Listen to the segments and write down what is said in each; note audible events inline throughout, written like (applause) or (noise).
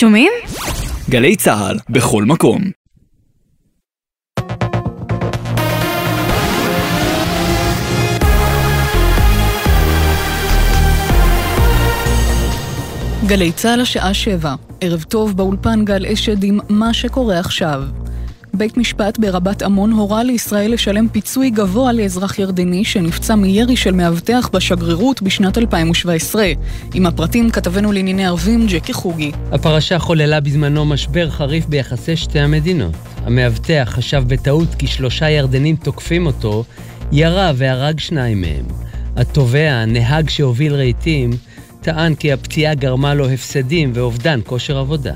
שומעים? גלי צה"ל, בכל מקום. גלי צה"ל השעה שבע, ערב טוב באולפן גל אשד עם מה שקורה עכשיו. בית משפט ברבת עמון הורה לישראל לשלם פיצוי גבוה לאזרח ירדני שנפצע מירי של מאבטח בשגרירות בשנת 2017. עם הפרטים כתבנו לענייני ערבים ג'קי חוגי. הפרשה חוללה בזמנו משבר חריף ביחסי שתי המדינות. המאבטח חשב בטעות כי שלושה ירדנים תוקפים אותו, ירה והרג שניים מהם. התובע, נהג שהוביל רהיטים, טען כי הפציעה גרמה לו הפסדים ואובדן כושר עבודה.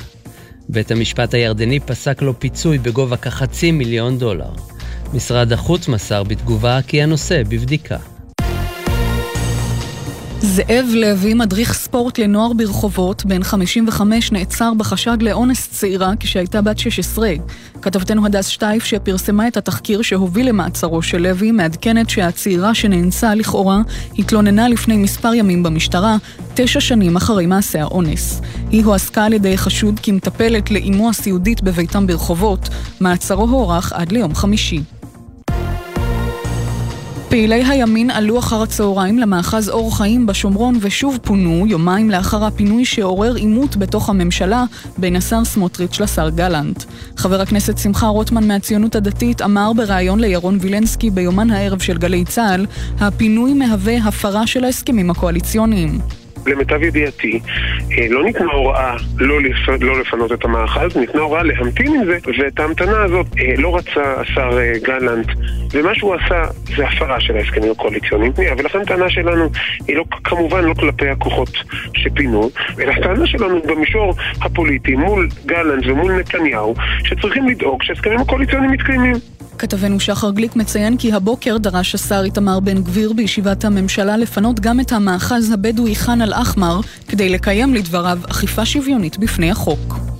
בית המשפט הירדני פסק לו פיצוי בגובה כחצי מיליון דולר. משרד החוץ מסר בתגובה כי הנושא בבדיקה. זאב לוי, מדריך ספורט לנוער ברחובות, בן 55, נעצר בחשד לאונס צעירה כשהייתה בת 16. כתבתנו הדס שטייף, שפרסמה את התחקיר שהוביל למעצרו של לוי, מעדכנת שהצעירה שנאנסה לכאורה התלוננה לפני מספר ימים במשטרה, תשע שנים אחרי מעשה האונס. היא הועסקה על ידי חשוד כמטפלת לאימו הסיעודית בביתם ברחובות. מעצרו הוארך עד ליום חמישי. פעילי הימין עלו אחר הצהריים למאחז אור חיים בשומרון ושוב פונו יומיים לאחר הפינוי שעורר עימות בתוך הממשלה בין השר סמוטריץ' לשר גלנט. חבר הכנסת שמחה רוטמן מהציונות הדתית אמר בריאיון לירון וילנסקי ביומן הערב של גלי צה"ל, הפינוי מהווה הפרה של ההסכמים הקואליציוניים. למיטב ידיעתי, אה, לא ניתנה הוראה לא, לפ... לא לפנות את המאחז, ניתנה הוראה להמתין עם זה, ואת ההמתנה הזאת אה, לא רצה השר אה, גלנט, ומה שהוא עשה זה הפרה של ההסכמים הקואליציוניים, ולכן הטענה שלנו היא לא, כמובן לא כלפי הכוחות שפינו, אלא הטענה שלנו במישור הפוליטי מול גלנט ומול נתניהו, שצריכים לדאוג שההסכמים הקואליציוניים מתקיימים. כתבנו שחר גליק מציין כי הבוקר דרש השר איתמר בן גביר בישיבת הממשלה לפנות גם את המאחז הבדואי ח'אן אל-אחמר כדי לקיים לדבריו אכיפה שוויונית בפני החוק.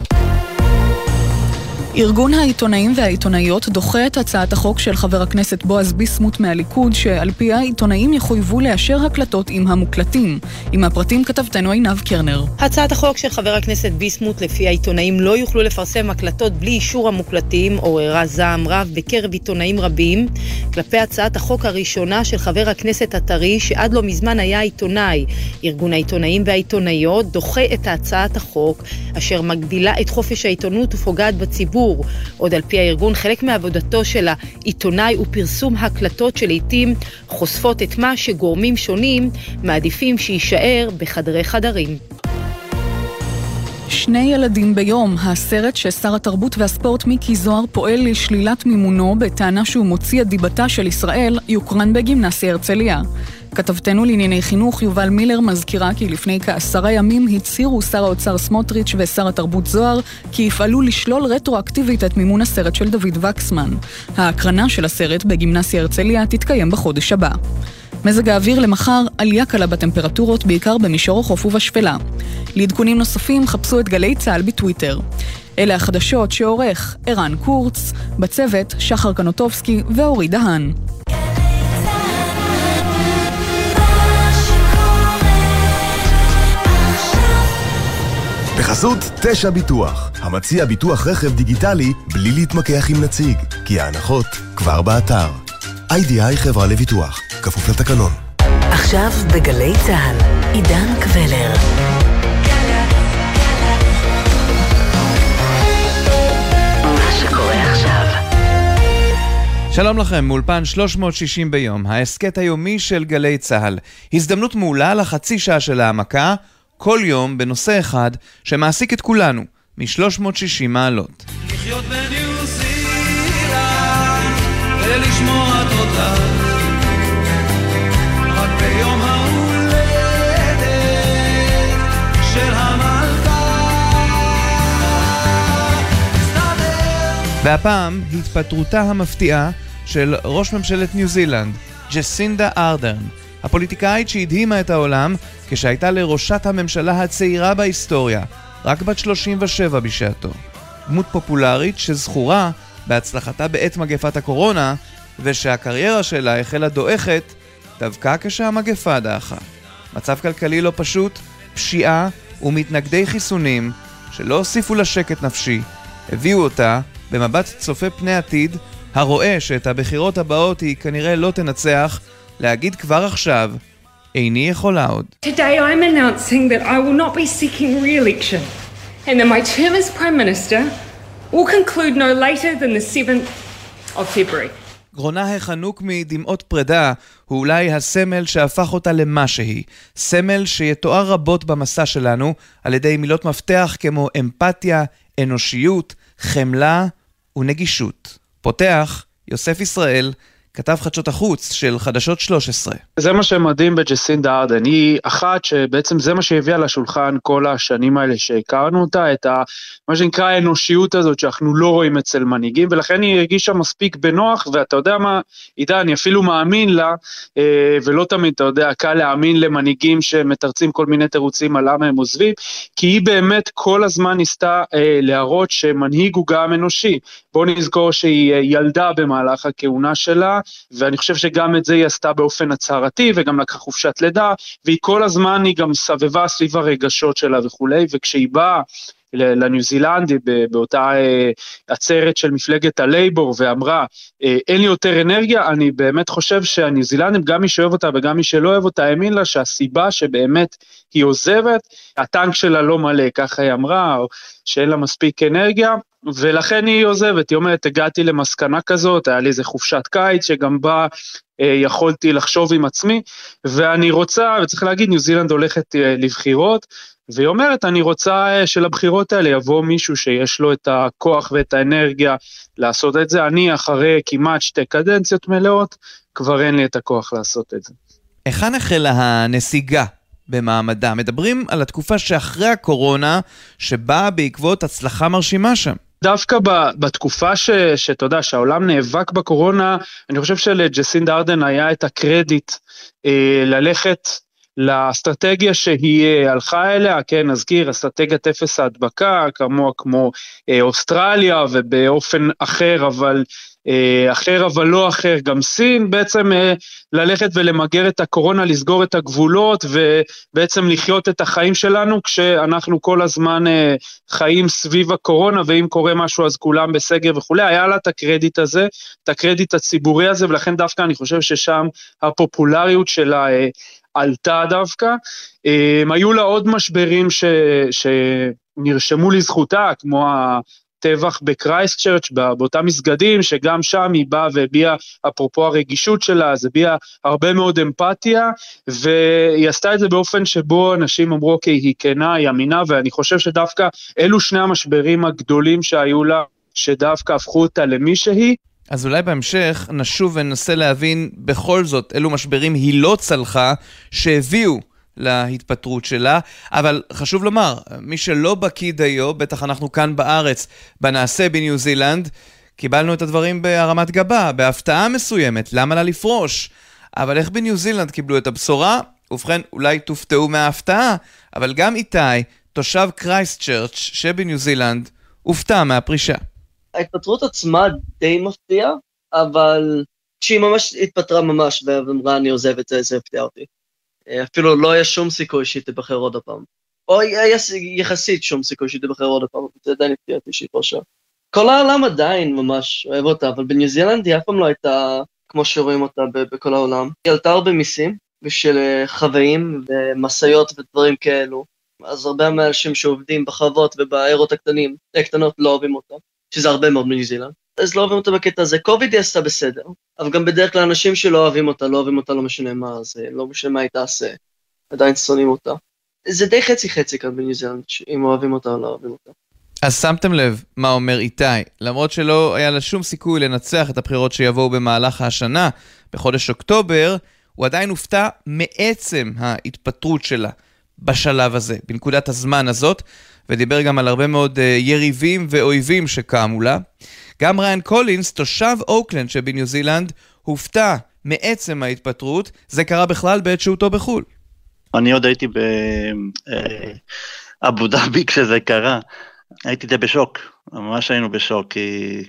ארגון העיתונאים והעיתונאיות דוחה את הצעת החוק של חבר הכנסת בועז ביסמוט מהליכוד, שעל פיה עיתונאים יחויבו לאשר הקלטות עם המוקלטים. עם הפרטים כתבתנו עינב קרנר. הצעת החוק של חבר הכנסת ביסמוט, לפי העיתונאים לא יוכלו לפרסם הקלטות בלי אישור המוקלטים, עוררה זעם רב בקרב עיתונאים רבים, כלפי הצעת החוק הראשונה של חבר הכנסת הטרי, שעד לא מזמן היה עיתונאי. ארגון העיתונאים והעיתונאיות דוחה את הצעת החוק, אשר מגבילה את חופש העיתונות ופוגעת בציבור. הציבור. עוד על פי הארגון, חלק מעבודתו של העיתונאי הוא פרסום הקלטות שלעיתים חושפות את מה שגורמים שונים מעדיפים שיישאר בחדרי חדרים. שני ילדים ביום, הסרט ששר התרבות והספורט מיקי זוהר פועל לשלילת מימונו בטענה שהוא מוציא את דיבתה של ישראל, יוקרן בגימנסיה הרצליה. כתבתנו לענייני חינוך יובל מילר מזכירה כי לפני כעשרה ימים הצהירו שר האוצר סמוטריץ' ושר התרבות זוהר כי יפעלו לשלול רטרואקטיבית את מימון הסרט של דוד וקסמן. ההקרנה של הסרט בגימנסיה הרצליה תתקיים בחודש הבא. מזג האוויר למחר, עלייה קלה בטמפרטורות, בעיקר במישור החוף ובשפלה. לעדכונים נוספים, חפשו את גלי צה"ל בטוויטר. אלה החדשות שעורך ערן קורץ, בצוות שחר קנוטובסקי ואורי דהן. בחסות תשע ביטוח, המציע ביטוח רכב דיגיטלי בלי להתמקח עם נציג, כי ההנחות כבר באתר. איי-די-איי חברה לביטוח, כפוף לתקנון. עכשיו בגלי צה"ל, עידן קבלר. שלום לכם, מאולפן 360 ביום, ההסכת היומי של גלי צה"ל. הזדמנות מעולה לחצי שעה של העמקה, כל יום בנושא אחד שמעסיק את כולנו, מ-360 מעלות. לחיות בניו זילנד ולשמוע תודה רק ביום ההולדת של המלכה והפעם התפטרותה המפתיעה של ראש ממשלת ניו זילנד, ג'סינדה ארדרן, הפוליטיקאית שהדהימה את העולם כשהייתה לראשת הממשלה הצעירה בהיסטוריה, רק בת 37 בשעתו. דמות פופולרית שזכורה בהצלחתה בעת מגפת הקורונה, ושהקריירה שלה החלה דועכת דווקא כשהמגפה דעכה. מצב כלכלי לא פשוט, פשיעה ומתנגדי חיסונים שלא הוסיפו לה שקט נפשי, הביאו אותה, במבט צופה פני עתיד, הרואה שאת הבחירות הבאות היא כנראה לא תנצח, להגיד כבר עכשיו, איני יכולה עוד. Today I'm announcing that I will not be seeking re-election and that my term as Prime Minister will conclude no later than the 7th of February. גרונה החנוק מדמעות פרידה הוא אולי הסמל שהפך אותה למה שהיא. סמל שיתואר רבות במסע שלנו על ידי מילות מפתח כמו אמפתיה, אנושיות, חמלה ונגישות. פותח, יוסף ישראל, כתב חדשות החוץ של חדשות 13. זה מה שמדהים בג'סינדה ארדן, היא אחת שבעצם זה מה שהביאה לשולחן כל השנים האלה שהכרנו אותה, את ה, מה שנקרא האנושיות הזאת שאנחנו לא רואים אצל מנהיגים, ולכן היא הרגישה מספיק בנוח, ואתה יודע מה, עידן, אני אפילו מאמין לה, אה, ולא תמיד, אתה יודע, קל להאמין למנהיגים שמתרצים כל מיני תירוצים על למה הם עוזבים, כי היא באמת כל הזמן ניסתה אה, להראות שמנהיג הוא גם אנושי. בואו נזכור שהיא אה, ילדה במהלך הכהונה שלה, ואני חושב שגם את זה היא עשתה באופן הצהרתי, וגם לקחה חופשת לידה, והיא כל הזמן, היא גם סבבה סביב הרגשות שלה וכולי, וכשהיא באה לניו זילנדי באותה אה, עצרת של מפלגת הלייבור ואמרה אה, אין לי יותר אנרגיה, אני באמת חושב שהניו זילנדים, גם מי שאוהב אותה וגם מי שלא אוהב אותה, האמין לה שהסיבה שבאמת היא עוזבת, הטנק שלה לא מלא, ככה היא אמרה, או שאין לה מספיק אנרגיה, ולכן היא עוזבת, היא אומרת, הגעתי למסקנה כזאת, היה לי איזה חופשת קיץ שגם בה אה, יכולתי לחשוב עם עצמי, ואני רוצה, וצריך להגיד, ניו זילנד הולכת אה, לבחירות, והיא אומרת, אני רוצה אה, שלבחירות האלה יבוא מישהו שיש לו את הכוח ואת האנרגיה לעשות את זה. אני, אחרי כמעט שתי קדנציות מלאות, כבר אין לי את הכוח לעשות את זה. היכן החלה הנסיגה במעמדה? מדברים על התקופה שאחרי הקורונה, שבאה בעקבות הצלחה מרשימה שם. דווקא בתקופה שאתה יודע, שהעולם נאבק בקורונה, אני חושב שלג'סינד ארדן היה את הקרדיט אה, ללכת לאסטרטגיה שהיא אה, הלכה אליה, כן, נזכיר, אסטרטגיית אפס ההדבקה, כמוה כמו אה, אוסטרליה ובאופן אחר, אבל אחר אבל לא אחר, גם סין, בעצם ללכת ולמגר את הקורונה, לסגור את הגבולות ובעצם לחיות את החיים שלנו כשאנחנו כל הזמן חיים סביב הקורונה ואם קורה משהו אז כולם בסגר וכולי, היה לה את הקרדיט הזה, את הקרדיט הציבורי הזה ולכן דווקא אני חושב ששם הפופולריות שלה עלתה דווקא. היו לה עוד משברים ש, שנרשמו לזכותה, כמו הטבח בקרייסט צ'רץ', באותם מסגדים, שגם שם היא באה והביעה, אפרופו הרגישות שלה, אז הביעה הרבה מאוד אמפתיה, והיא עשתה את זה באופן שבו אנשים אמרו, אוקיי, היא כנה, היא אמינה, ואני חושב שדווקא אלו שני המשברים הגדולים שהיו לה, שדווקא הפכו אותה למי שהיא. אז אולי בהמשך נשוב וננסה להבין בכל זאת אילו משברים היא לא צלחה, שהביאו להתפטרות שלה, אבל חשוב לומר, מי שלא בקיא דיו, בטח אנחנו כאן בארץ, בנעשה בניו זילנד, קיבלנו את הדברים בהרמת גבה, בהפתעה מסוימת, למה לה לפרוש? אבל איך בניו זילנד קיבלו את הבשורה? ובכן, אולי תופתעו מההפתעה, אבל גם איתי, תושב קרייסט צ'רץ' שבניו זילנד, הופתע מהפרישה. ההתפטרות עצמה די מפתיעה, אבל כשהיא ממש התפטרה ממש ואמרה אני עוזבת זה, זה הפתיע אותי. אה, אפילו לא היה שום סיכוי שהיא תיבחר עוד פעם. או היה יחסית שום סיכוי שהיא תיבחר עוד פעם, זה עדיין הפתיע אותי שהיא פרשה. כל העולם עדיין ממש אוהב אותה, אבל בניו זילנד היא אף פעם לא הייתה כמו שרואים אותה בכל העולם. היא עלתה הרבה מיסים בשביל אה, חוואים ומשאיות ודברים כאלו. אז הרבה מהאנשים שעובדים בחוות ובעיירות הקטנים, הקטנות לא אוהבים אותה. שזה הרבה מאוד מניו זילנד. אז לא אוהבים אותה בקטע הזה. קוביד היא עשתה בסדר, אבל גם בדרך כלל אנשים שלא אוהבים אותה, לא אוהבים אותה לא משנה מה, זה לא משנה מה היא תעשה, עדיין שונאים אותה. זה די חצי חצי כאן בניו זילנד, אם אוהבים אותה או לא אוהבים אותה. אז שמתם לב מה אומר איתי, למרות שלא היה לה שום סיכוי לנצח את הבחירות שיבואו במהלך השנה, בחודש אוקטובר, הוא עדיין הופתע מעצם ההתפטרות שלה בשלב הזה, בנקודת הזמן הזאת, ודיבר גם על הרבה מאוד uh, יריבים ואויבים שקמו לה. גם ריין קולינס, תושב אוקלנד שבניו זילנד, הופתע מעצם ההתפטרות. זה קרה בכלל בעת שהותו בחו"ל. אני עוד הייתי באבו דאבי (laughs) כשזה קרה. הייתי די בשוק, ממש היינו בשוק, כי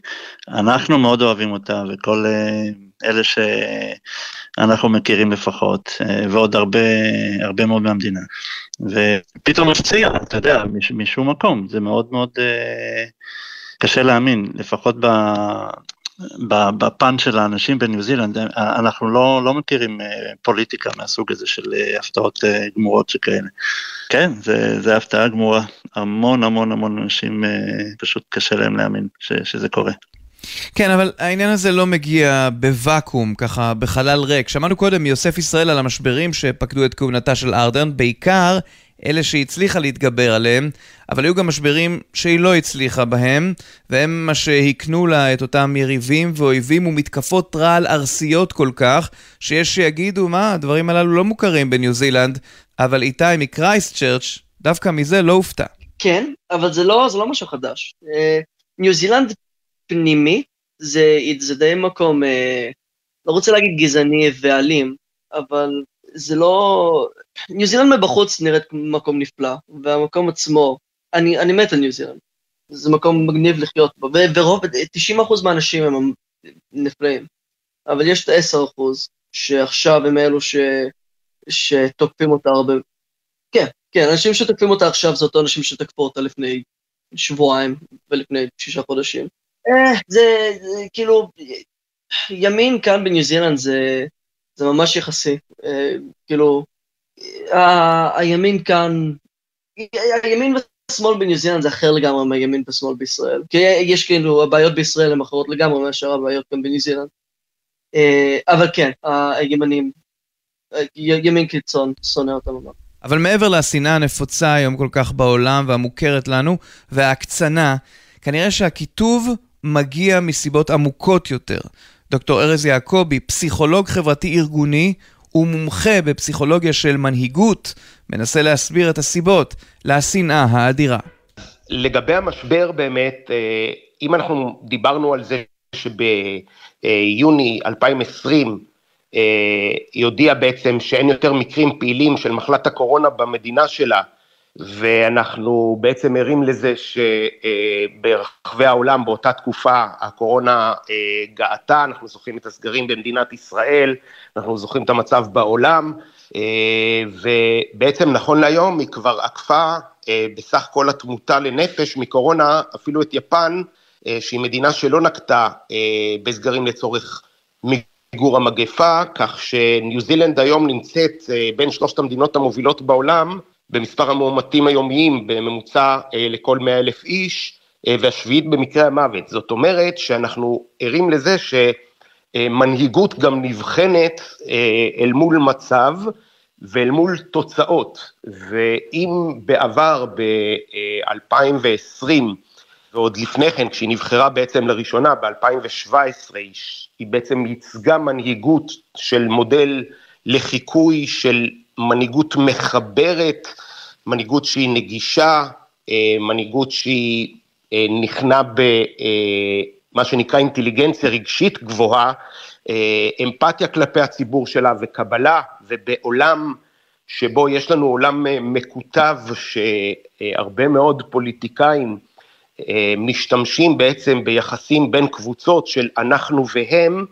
אנחנו מאוד אוהבים אותה, וכל אלה שאנחנו מכירים לפחות, ועוד הרבה, הרבה מאוד מהמדינה. ופתאום הפציע, אתה יודע, מש, משום מקום, זה מאוד מאוד קשה להאמין, לפחות ב... בפן של האנשים בניו זילנד, אנחנו לא, לא מכירים פוליטיקה מהסוג הזה של הפתעות גמורות שכאלה. כן, זה, זה הפתעה גמורה, המון המון המון אנשים פשוט קשה להם להאמין ש, שזה קורה. כן, אבל העניין הזה לא מגיע בוואקום, ככה בחלל ריק. שמענו קודם מיוסף ישראל על המשברים שפקדו את כהונתה של ארדרן, בעיקר אלה שהיא הצליחה להתגבר עליהם, אבל היו גם משברים שהיא לא הצליחה בהם, והם מה שהקנו לה את אותם יריבים ואויבים ומתקפות רעל ארסיות כל כך, שיש שיגידו, מה, הדברים הללו לא מוכרים בניו זילנד, אבל איתי מקרייסט צ'רץ', דווקא מזה לא הופתע. כן, אבל זה לא, זה לא משהו חדש. אה, ניו זילנד פנימי, זה, זה די מקום, אה, לא רוצה להגיד גזעני ואלים, אבל זה לא... ניו זילנד מבחוץ נראית מקום נפלא, והמקום עצמו, אני, אני מת על ניו זילנד. זה מקום מגניב לחיות בו, ורוב, 90% מהאנשים הם נפלאים. אבל יש את ה-10% שעכשיו הם אלו ש, שתוקפים אותה הרבה. כן, כן, אנשים שתוקפים אותה עכשיו זה אותו אנשים שתקפו אותה לפני שבועיים ולפני שישה חודשים. אה, זה, כאילו, ימין כאן בניו זילנד זה, זה ממש יחסי. אה, כאילו, הימין כאן, הימין ושמאל בניו זילנד זה אחר לגמרי מהימין ושמאל בישראל. כי יש כאילו, הבעיות בישראל הן אחרות לגמרי מאשר הבעיות כאן בניו זילנד. אה, אבל כן, הימנים, ימין קיצון, שונא אותם ממש. אבל מעבר לשנאה הנפוצה היום כל כך בעולם והמוכרת לנו, וההקצנה, כנראה שהקיטוב מגיע מסיבות עמוקות יותר. דוקטור ארז יעקבי, פסיכולוג חברתי ארגוני ומומחה בפסיכולוגיה של מנהיגות, מנסה להסביר את הסיבות לשנאה האדירה. לגבי המשבר באמת, אה, אם אנחנו דיברנו על זה שביוני 2020 אה, היא הודיעה בעצם שאין יותר מקרים פעילים של מחלת הקורונה במדינה שלה, ואנחנו בעצם ערים לזה שברחבי העולם באותה תקופה הקורונה אה, גאתה, אנחנו זוכרים את הסגרים במדינת ישראל, אנחנו זוכרים את המצב בעולם, אה, ובעצם נכון להיום היא כבר עקפה אה, בסך כל התמותה לנפש מקורונה אפילו את יפן, שהיא מדינה שלא נקטה בסגרים לצורך מיגור המגפה, כך שניו זילנד היום נמצאת בין שלושת המדינות המובילות בעולם, במספר המאומתים היומיים בממוצע אה, לכל 100 אלף איש, אה, והשביעית במקרה המוות. זאת אומרת שאנחנו ערים לזה שמנהיגות גם נבחנת אה, אל מול מצב ואל מול תוצאות. ואם בעבר ב-2020, ועוד לפני כן, כשהיא נבחרה בעצם לראשונה ב-2017, היא בעצם ייצגה מנהיגות של מודל לחיקוי של מנהיגות מחברת, מנהיגות שהיא נגישה, אה, מנהיגות שהיא אה, נכנע במה אה, שנקרא אינטליגנציה רגשית גבוהה, אמפתיה כלפי הציבור שלה וקבלה, ובעולם שבו יש לנו עולם מקוטב שהרבה מאוד פוליטיקאים משתמשים בעצם ביחסים בין קבוצות של אנחנו והם,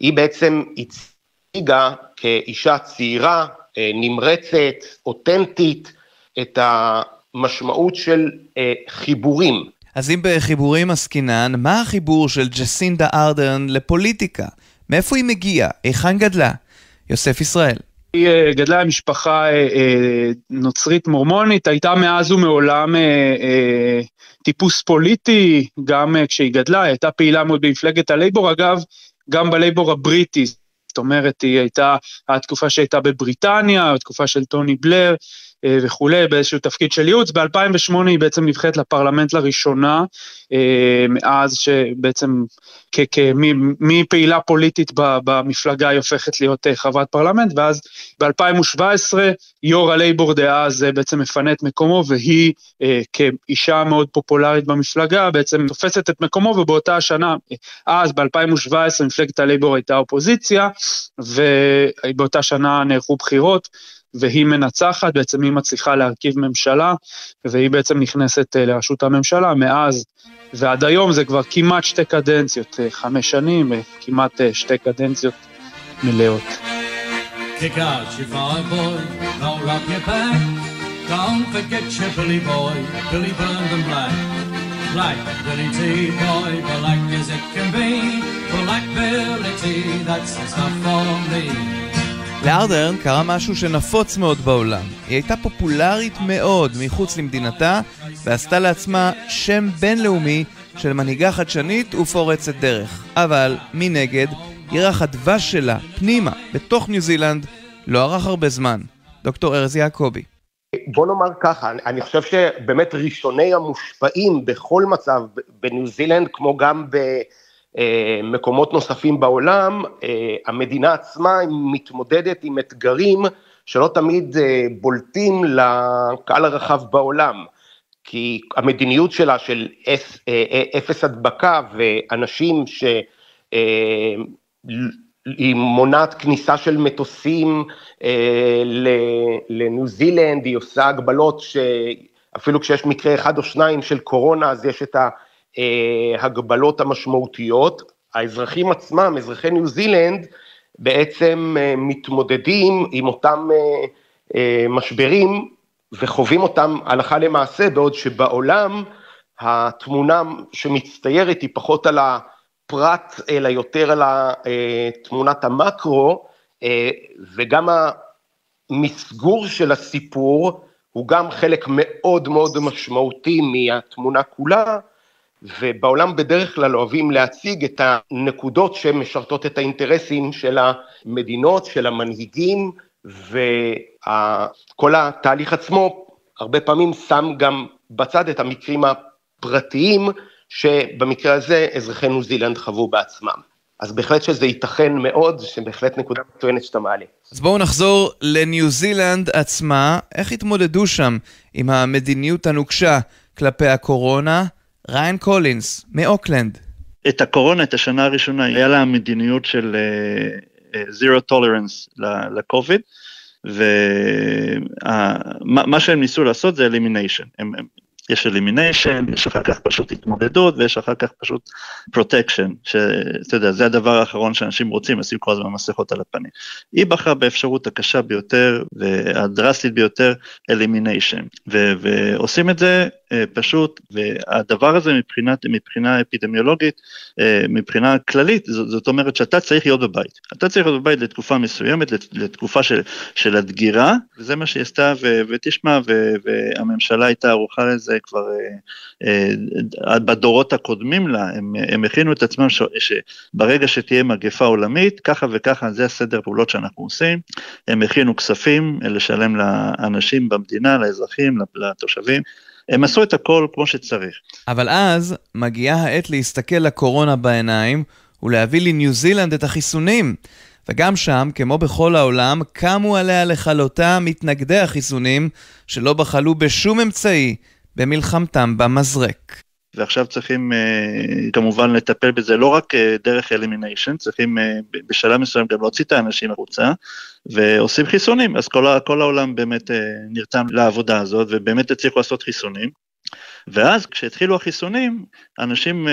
היא בעצם הציגה כאישה צעירה, נמרצת, אותנטית, את המשמעות של אה, חיבורים. אז אם בחיבורים עסקינן, מה החיבור של ג'סינדה ארדרן לפוליטיקה? מאיפה היא מגיעה? היכן גדלה? יוסף ישראל. היא אה, גדלה עם משפחה אה, אה, נוצרית מורמונית, הייתה מאז ומעולם טיפוס פוליטי, גם כשהיא גדלה, הייתה פעילה מאוד במפלגת הלייבור, אגב, גם בלייבור הבריטי, זאת אומרת, היא הייתה, התקופה שהייתה בבריטניה, התקופה של טוני בלר, וכולי, באיזשהו תפקיד של ייעוץ. ב-2008 היא בעצם נבחרת לפרלמנט לראשונה, אה, מאז שבעצם מפעילה פוליטית במפלגה היא הופכת להיות אה, חברת פרלמנט, ואז ב-2017 יו"ר הלייבור דאז בעצם מפנה את מקומו, והיא כאישה מאוד פופולרית במפלגה בעצם תופסת את מקומו, ובאותה השנה, אז ב-2017 מפלגת הלייבור הייתה אופוזיציה, ובאותה שנה נערכו בחירות. והיא מנצחת, בעצם היא מצליחה להרכיב ממשלה, והיא בעצם נכנסת אה, לראשות הממשלה. מאז ועד היום זה כבר כמעט שתי קדנציות, אה, חמש שנים, אה, כמעט שתי קדנציות מלאות. Like Billy boy, black as it can be. For black Billy that's the stuff for me. לארדרן קרה משהו שנפוץ מאוד בעולם. היא הייתה פופולרית מאוד מחוץ למדינתה, ועשתה לעצמה שם בינלאומי של מנהיגה חדשנית ופורצת דרך. אבל, מנגד, ירח הדבש שלה, פנימה, בתוך ניו זילנד, לא ארך הרבה זמן. דוקטור ארז יעקבי. בוא נאמר ככה, אני חושב שבאמת ראשוני המושפעים בכל מצב בניו זילנד, כמו גם במקומות נוספים בעולם, המדינה עצמה מתמודדת עם אתגרים שלא תמיד בולטים לקהל הרחב בעולם. כי המדיניות שלה של אפס הדבקה ואנשים ש... היא מונעת כניסה של מטוסים אה, לניו זילנד, היא עושה הגבלות שאפילו כשיש מקרה אחד או שניים של קורונה, אז יש את ההגבלות המשמעותיות. האזרחים עצמם, אזרחי ניו זילנד, בעצם אה, מתמודדים עם אותם אה, אה, משברים וחווים אותם הלכה למעשה, בעוד שבעולם התמונה שמצטיירת היא פחות על ה... פרט, אלא יותר על תמונת המקרו, אה, וגם המסגור של הסיפור הוא גם חלק מאוד מאוד משמעותי מהתמונה כולה, ובעולם בדרך כלל אוהבים להציג את הנקודות שמשרתות את האינטרסים של המדינות, של המנהיגים, וכל התהליך עצמו הרבה פעמים שם גם בצד את המקרים הפרטיים שבמקרה הזה אזרחי ניו זילנד חוו בעצמם. אז בהחלט שזה ייתכן מאוד, שבהחלט נקודה מצוינת שאתה מעלה. אז בואו נחזור לניו זילנד עצמה, איך התמודדו שם עם המדיניות הנוקשה כלפי הקורונה? ריין קולינס, מאוקלנד. את הקורונה, את השנה הראשונה, היה לה מדיניות של zero uh, tolerance לקוביד, ומה שהם ניסו לעשות זה elimination. הם, הם יש elimination, יש אחר כך פשוט התמודדות ויש אחר כך פשוט protection, שאתה יודע, זה הדבר האחרון שאנשים רוצים, לשים כל הזמן מסכות על הפנים. היא בחרה באפשרות הקשה ביותר והדרסטית ביותר, elimination, ועושים את זה אה, פשוט, והדבר הזה מבחינת, מבחינה אפידמיולוגית, אה, מבחינה כללית, זאת אומרת שאתה צריך להיות בבית. אתה צריך להיות בבית לתקופה מסוימת, לתקופה של, של הדגירה, וזה מה שהיא עשתה, ותשמע, והממשלה הייתה ערוכה לזה כבר אה, בדורות הקודמים לה, הם, הם הכינו את עצמם ש, שברגע שתהיה מגפה עולמית, ככה וככה, זה הסדר פעולות שאנחנו עושים, הם הכינו כספים לשלם לאנשים במדינה, לאזרחים, לתושבים. הם עשו את הכל כמו שצריך. אבל אז מגיעה העת להסתכל לקורונה בעיניים ולהביא לניו זילנד את החיסונים. וגם שם, כמו בכל העולם, קמו עליה לכלותה מתנגדי החיסונים, שלא בחלו בשום אמצעי במלחמתם במזרק. ועכשיו צריכים uh, כמובן לטפל בזה לא רק uh, דרך אלימיניישן, צריכים uh, בשלב מסוים גם להוציא את האנשים החוצה, ועושים חיסונים, אז כל, כל העולם באמת נרתם לעבודה הזאת, ובאמת הצליחו לעשות חיסונים. ואז כשהתחילו החיסונים, אנשים,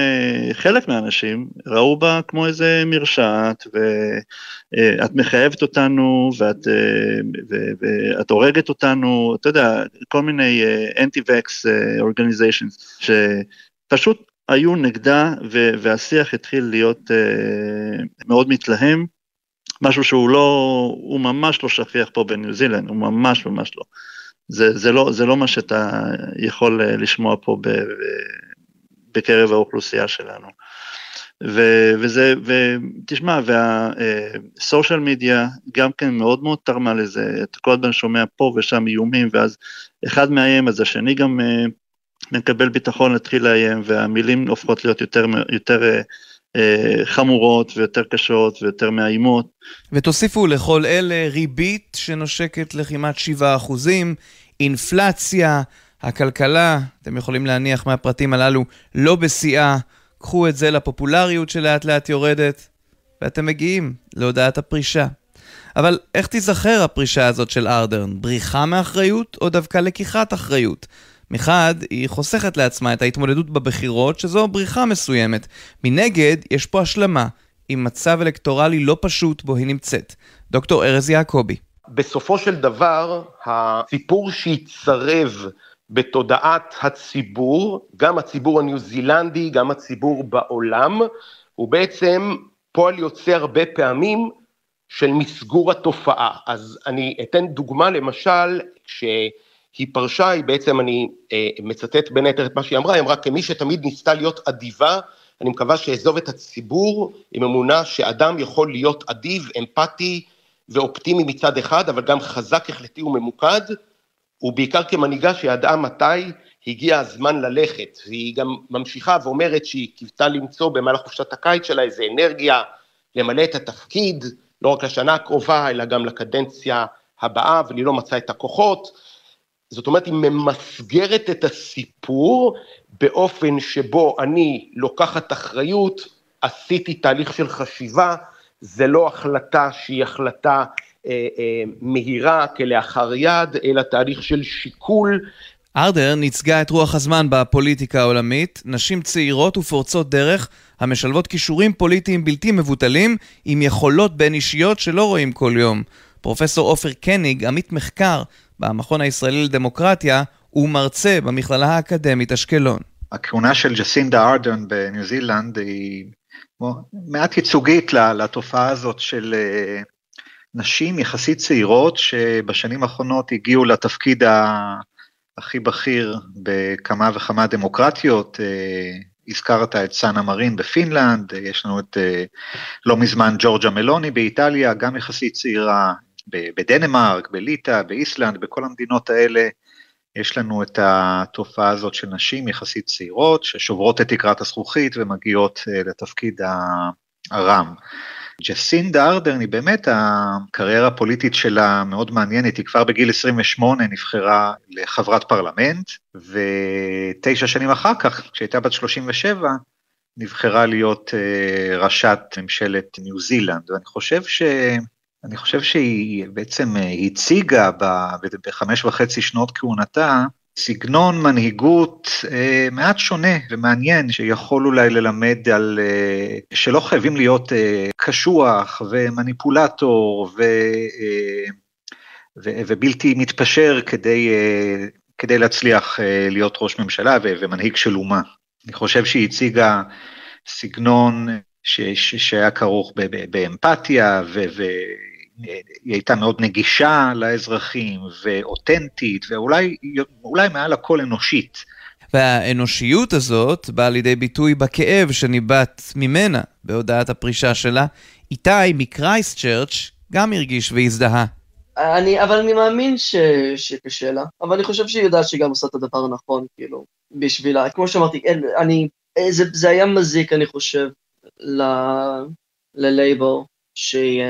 חלק מהאנשים ראו בה כמו איזה מרשעת, ואת מחייבת אותנו, ואת, ואת הורגת אותנו, אתה יודע, כל מיני anti-vax organizations, פשוט היו נגדה והשיח התחיל להיות מאוד מתלהם, משהו שהוא לא, הוא ממש לא שכיח פה בניו זילנד, הוא ממש ממש לא. זה, זה לא. זה לא מה שאתה יכול uh, לשמוע פה ב, ב, בקרב האוכלוסייה שלנו. ו, וזה, ותשמע, והסושיאל מדיה גם כן מאוד מאוד תרמה לזה, אתה כל הזמן שומע פה ושם איומים, ואז אחד מאיים, אז השני גם uh, מקבל ביטחון להתחיל לאיים, והמילים הופכות להיות יותר, יותר אה, אה, חמורות ויותר קשות ויותר מאיימות. ותוסיפו לכל אלה ריבית שנושקת לכמעט 7 אחוזים, אינפלציה, הכלכלה, אתם יכולים להניח מהפרטים הללו, לא בשיאה, קחו את זה לפופולריות שלאט לאט יורדת, ואתם מגיעים להודעת הפרישה. אבל איך תיזכר הפרישה הזאת של ארדרן? בריחה מאחריות או דווקא לקיחת אחריות? מחד, היא חוסכת לעצמה את ההתמודדות בבחירות, שזו בריחה מסוימת. מנגד, יש פה השלמה, עם מצב אלקטורלי לא פשוט בו היא נמצאת. דוקטור ארז יעקבי. בסופו של דבר, הסיפור שהצטרב בתודעת הציבור, גם הציבור הניו זילנדי, גם הציבור בעולם, הוא בעצם פועל יוצא הרבה פעמים של מסגור התופעה. אז אני אתן דוגמה למשל, כשהיא פרשה, היא בעצם, אני אה, מצטט בין היתר את מה שהיא אמרה, היא אמרה כמי שתמיד ניסתה להיות אדיבה, אני מקווה שאעזוב את הציבור עם אמונה שאדם יכול להיות אדיב, אמפתי ואופטימי מצד אחד, אבל גם חזק, החלטי וממוקד, ובעיקר כמנהיגה שידעה מתי הגיע הזמן ללכת. והיא גם ממשיכה ואומרת שהיא קיוותה למצוא במהלך חופשת הקיץ שלה איזה אנרגיה למלא את התפקיד, לא רק לשנה הקרובה, אלא גם לקדנציה הבאה, אבל היא לא מצאה את הכוחות. זאת אומרת, היא ממסגרת את הסיפור באופן שבו אני לוקחת אחריות, עשיתי תהליך של חשיבה, זה לא החלטה שהיא החלטה אה, אה, מהירה כלאחר יד, אלא תהליך של שיקול. ארדר ייצגה את רוח הזמן בפוליטיקה העולמית, נשים צעירות ופורצות דרך המשלבות כישורים פוליטיים בלתי מבוטלים עם יכולות בין אישיות שלא רואים כל יום. פרופסור עופר קניג, עמית מחקר במכון הישראלי לדמוקרטיה, ומרצה במכללה האקדמית אשקלון. הכהונה של ג'סינדה ארדרן בניו זילנד היא מעט ייצוגית לתופעה הזאת של אה, נשים יחסית צעירות שבשנים האחרונות הגיעו לתפקיד הכי בכיר בכמה וכמה דמוקרטיות. אה, הזכרת את סאנה מרין בפינלנד, יש לנו את אה, לא מזמן ג'ורג'ה מלוני באיטליה, גם יחסית צעירה, בדנמרק, בליטא, באיסלנד, בכל המדינות האלה יש לנו את התופעה הזאת של נשים יחסית צעירות ששוברות את תקרת הזכוכית ומגיעות אה, לתפקיד הרם. ג'סינדה ארדרן היא באמת, הקריירה הפוליטית שלה מאוד מעניינת, היא כבר בגיל 28 נבחרה לחברת פרלמנט, ותשע שנים אחר כך, כשהייתה בת 37, נבחרה להיות אה, ראשת ממשלת ניו זילנד, ואני חושב ש... אני חושב שהיא בעצם אה, הציגה בחמש וחצי שנות כהונתה סגנון מנהיגות אה, מעט שונה ומעניין, שיכול אולי ללמד על אה, שלא חייבים להיות אה, קשוח ומניפולטור ו, אה, ו, ובלתי מתפשר כדי, אה, כדי להצליח אה, להיות ראש ממשלה ו, ומנהיג של אומה. אני חושב שהיא הציגה סגנון ש, ש, שהיה כרוך באמפתיה ו, ו, היא הייתה מאוד נגישה לאזרחים ואותנטית ואולי מעל הכל אנושית. והאנושיות הזאת באה לידי ביטוי בכאב שניבט ממנה בהודעת הפרישה שלה. איתי מקרייסט צ'רץ' גם הרגיש והזדהה. אני, אבל אני מאמין ש, שקשה לה, אבל אני חושב שהיא יודעת שהיא גם עושה את הדבר הנכון, כאילו, בשבילה. כמו שאמרתי, אני, זה, זה היה מזיק, אני חושב, ללייבור, שהיא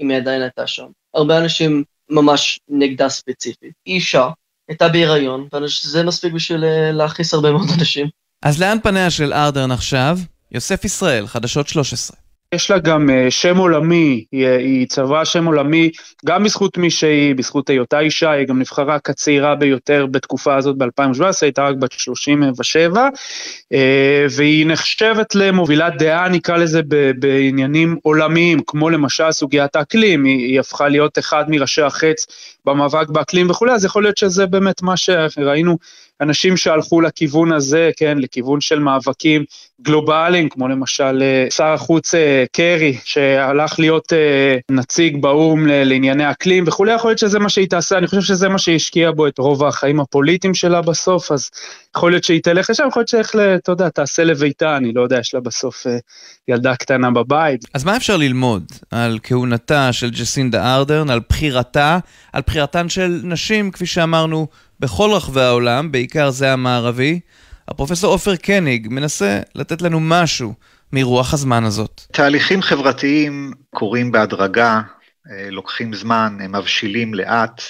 אם היא עדיין הייתה שם. הרבה אנשים ממש נגדה ספציפית. אישה, הייתה בהיריון, וזה מספיק בשביל אה, להכניס הרבה מאוד אנשים. אז לאן פניה של ארדרן עכשיו? יוסף ישראל, חדשות 13. יש לה גם אה, שם עולמי, היא, היא צברה שם עולמי גם בזכות מי שהיא, בזכות היותה אישה, היא גם נבחרה כצעירה ביותר בתקופה הזאת ב-2017, הייתה רק בת 37, אה, והיא נחשבת למובילת דעה, נקרא לזה, בעניינים עולמיים, כמו למשל סוגיית האקלים, היא, היא הפכה להיות אחד מראשי החץ במאבק באקלים וכולי, אז יכול להיות שזה באמת מה שראינו אנשים שהלכו לכיוון הזה, כן, לכיוון של מאבקים גלובליים, כמו למשל אה, שר החוץ אה, קרי, שהלך להיות אה, נציג באו"ם לענייני אקלים וכולי, יכול להיות שזה מה שהיא תעשה, אני חושב שזה מה שהשקיע בו את רוב החיים הפוליטיים שלה בסוף, אז יכול להיות שהיא תלך לשם, יכול להיות שאיך, אתה יודע, תעשה לביתה, אני לא יודע, יש לה בסוף ילדה קטנה בבית. אז מה אפשר ללמוד על כהונתה של ג'סינדה ארדרן, על בחירתה, על בחירתן של נשים, כפי שאמרנו, בכל רחבי העולם, בעיקר זה המערבי. הפרופסור עופר קניג מנסה לתת לנו משהו מרוח הזמן הזאת. תהליכים חברתיים קורים בהדרגה, אה, לוקחים זמן, הם מבשילים לאט,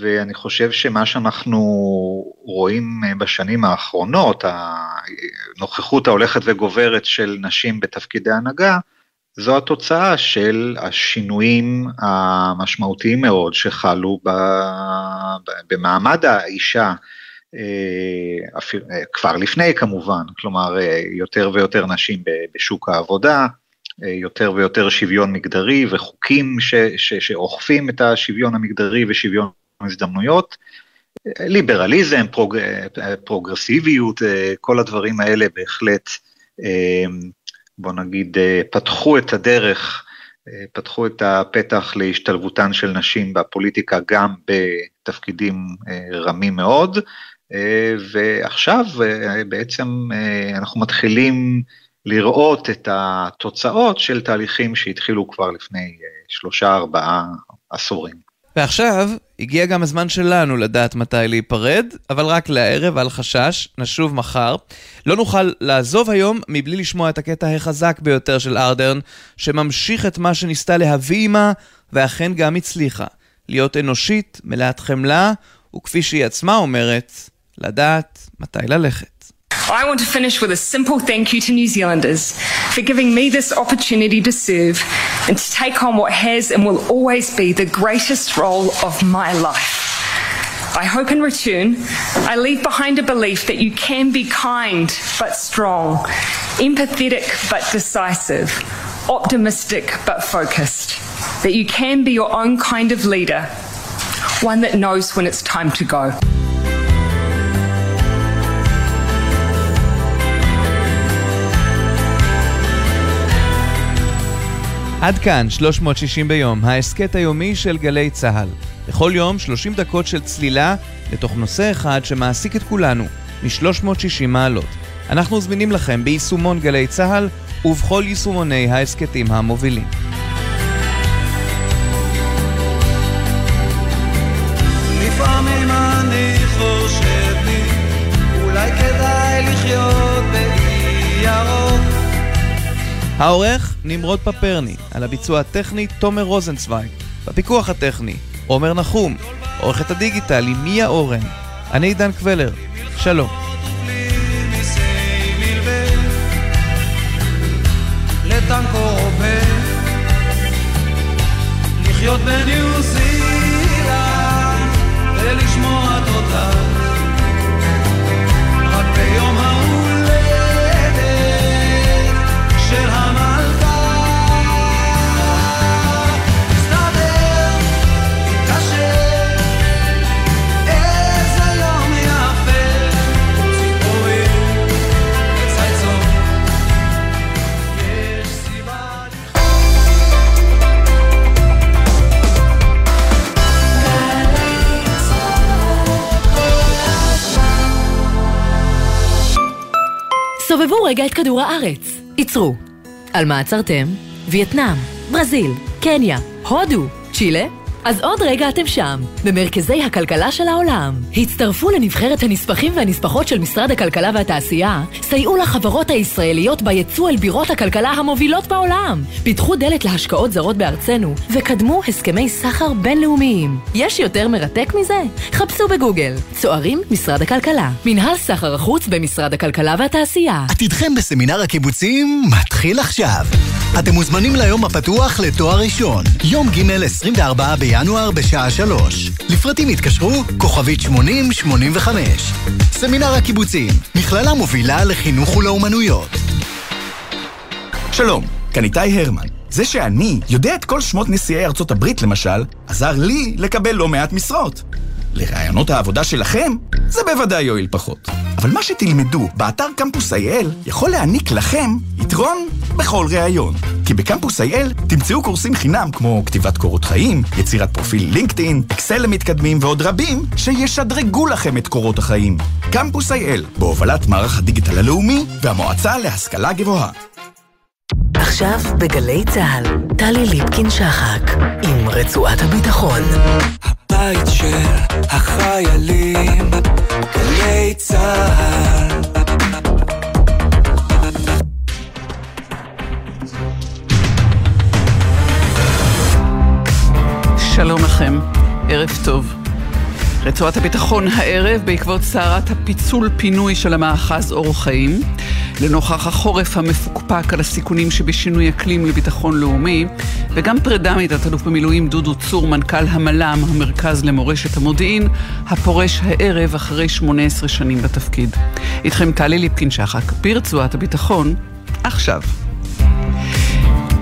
ואני חושב שמה שאנחנו רואים אה, בשנים האחרונות, הנוכחות ההולכת וגוברת של נשים בתפקידי הנהגה, זו התוצאה של השינויים המשמעותיים מאוד שחלו במעמד האישה כבר לפני כמובן, כלומר יותר ויותר נשים בשוק העבודה, יותר ויותר שוויון מגדרי וחוקים ש, ש, שאוכפים את השוויון המגדרי ושוויון הזדמנויות, ליברליזם, פרוג, פרוגרסיביות, כל הדברים האלה בהחלט, בוא נגיד, פתחו את הדרך, פתחו את הפתח להשתלבותן של נשים בפוליטיקה גם בתפקידים רמים מאוד, ועכשיו בעצם אנחנו מתחילים לראות את התוצאות של תהליכים שהתחילו כבר לפני שלושה ארבעה עשורים. ועכשיו הגיע גם הזמן שלנו לדעת מתי להיפרד, אבל רק לערב, אל חשש, נשוב מחר. לא נוכל לעזוב היום מבלי לשמוע את הקטע החזק ביותר של ארדרן, שממשיך את מה שניסתה להביא עימה, ואכן גם הצליחה. להיות אנושית, מלאת חמלה, וכפי שהיא עצמה אומרת, לדעת מתי ללכת. I want to finish with a simple thank you to New Zealanders for giving me this opportunity to serve and to take on what has and will always be the greatest role of my life. I hope in return I leave behind a belief that you can be kind but strong, empathetic but decisive, optimistic but focused, that you can be your own kind of leader, one that knows when it's time to go. עד כאן 360 ביום, ההסכת היומי של גלי צה"ל. בכל יום 30 דקות של צלילה לתוך נושא אחד שמעסיק את כולנו, מ-360 מעלות. אנחנו זמינים לכם ביישומון גלי צה"ל ובכל יישומוני ההסכתים המובילים. העורך נמרוד פפרני, על הביצוע הטכני תומר רוזנצוויג, בפיקוח הטכני עומר נחום, עורכת הדיגיטל היא מיה אורן, אני עידן קבלר, שלום. לחיות בניו רגע את כדור הארץ. עצרו. על מה עצרתם? וייטנאם, ברזיל, קניה, הודו, צ'ילה? אז עוד רגע אתם שם, במרכזי הכלכלה של העולם. הצטרפו לנבחרת הנספחים והנספחות של משרד הכלכלה והתעשייה, סייעו לחברות הישראליות ביצוא אל בירות הכלכלה המובילות בעולם, פיתחו דלת להשקעות זרות בארצנו, וקדמו הסכמי סחר בינלאומיים. יש יותר מרתק מזה? חפשו בגוגל. צוערים, משרד הכלכלה. מנהל סחר החוץ במשרד הכלכלה והתעשייה. עתידכם בסמינר הקיבוצים מתחיל עכשיו. אתם מוזמנים ליום הפתוח לתואר ראשון, יום ג' 24 בינואר בשעה 3. לפרטים התקשרו, כוכבית 8085. סמינר הקיבוצים, מכללה מובילה לחינוך ולאומנויות. שלום, כאן איתי הרמן. זה שאני יודע את כל שמות נשיאי ארצות הברית, למשל, עזר לי לקבל לא מעט משרות. לרעיונות העבודה שלכם, זה בוודאי יועיל פחות. אבל מה שתלמדו באתר קמפוס IL יכול להעניק לכם יתרון בכל ראיון. כי בקמפוס IL תמצאו קורסים חינם כמו כתיבת קורות חיים, יצירת פרופיל לינקדאין, אקסל למתקדמים ועוד רבים שישדרגו לכם את קורות החיים. קמפוס IL, בהובלת מערך הדיגיטל הלאומי והמועצה להשכלה גבוהה. עכשיו בגלי צה"ל, טלי ליפקין-שחק, עם רצועת הביטחון. הבית של החיילים, גלי צה"ל. שלום לכם, ערב טוב. רצועת הביטחון הערב בעקבות סערת הפיצול-פינוי של המאחז אור חיים. לנוכח החורף המפוקפק על הסיכונים שבשינוי אקלים לביטחון לאומי, וגם פרידה מתת-אלוף במילואים דודו צור, מנכ"ל המל"מ, המרכז למורשת המודיעין, הפורש הערב אחרי 18 שנים בתפקיד. איתכם טלי ליפקין שחק, ברצועת הביטחון, עכשיו.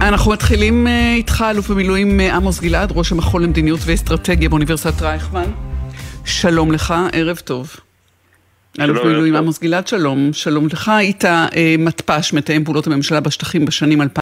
אנחנו מתחילים אה, איתך, אלוף במילואים אה, עמוס גלעד, ראש המכון למדיניות ואסטרטגיה באוניברסיטת רייכמן. שלום לך, ערב טוב. אלוף במילואים עמוס גלעד, שלום. שלום לך, היית אה, מתפ"ש, מתאם פעולות הממשלה בשטחים בשנים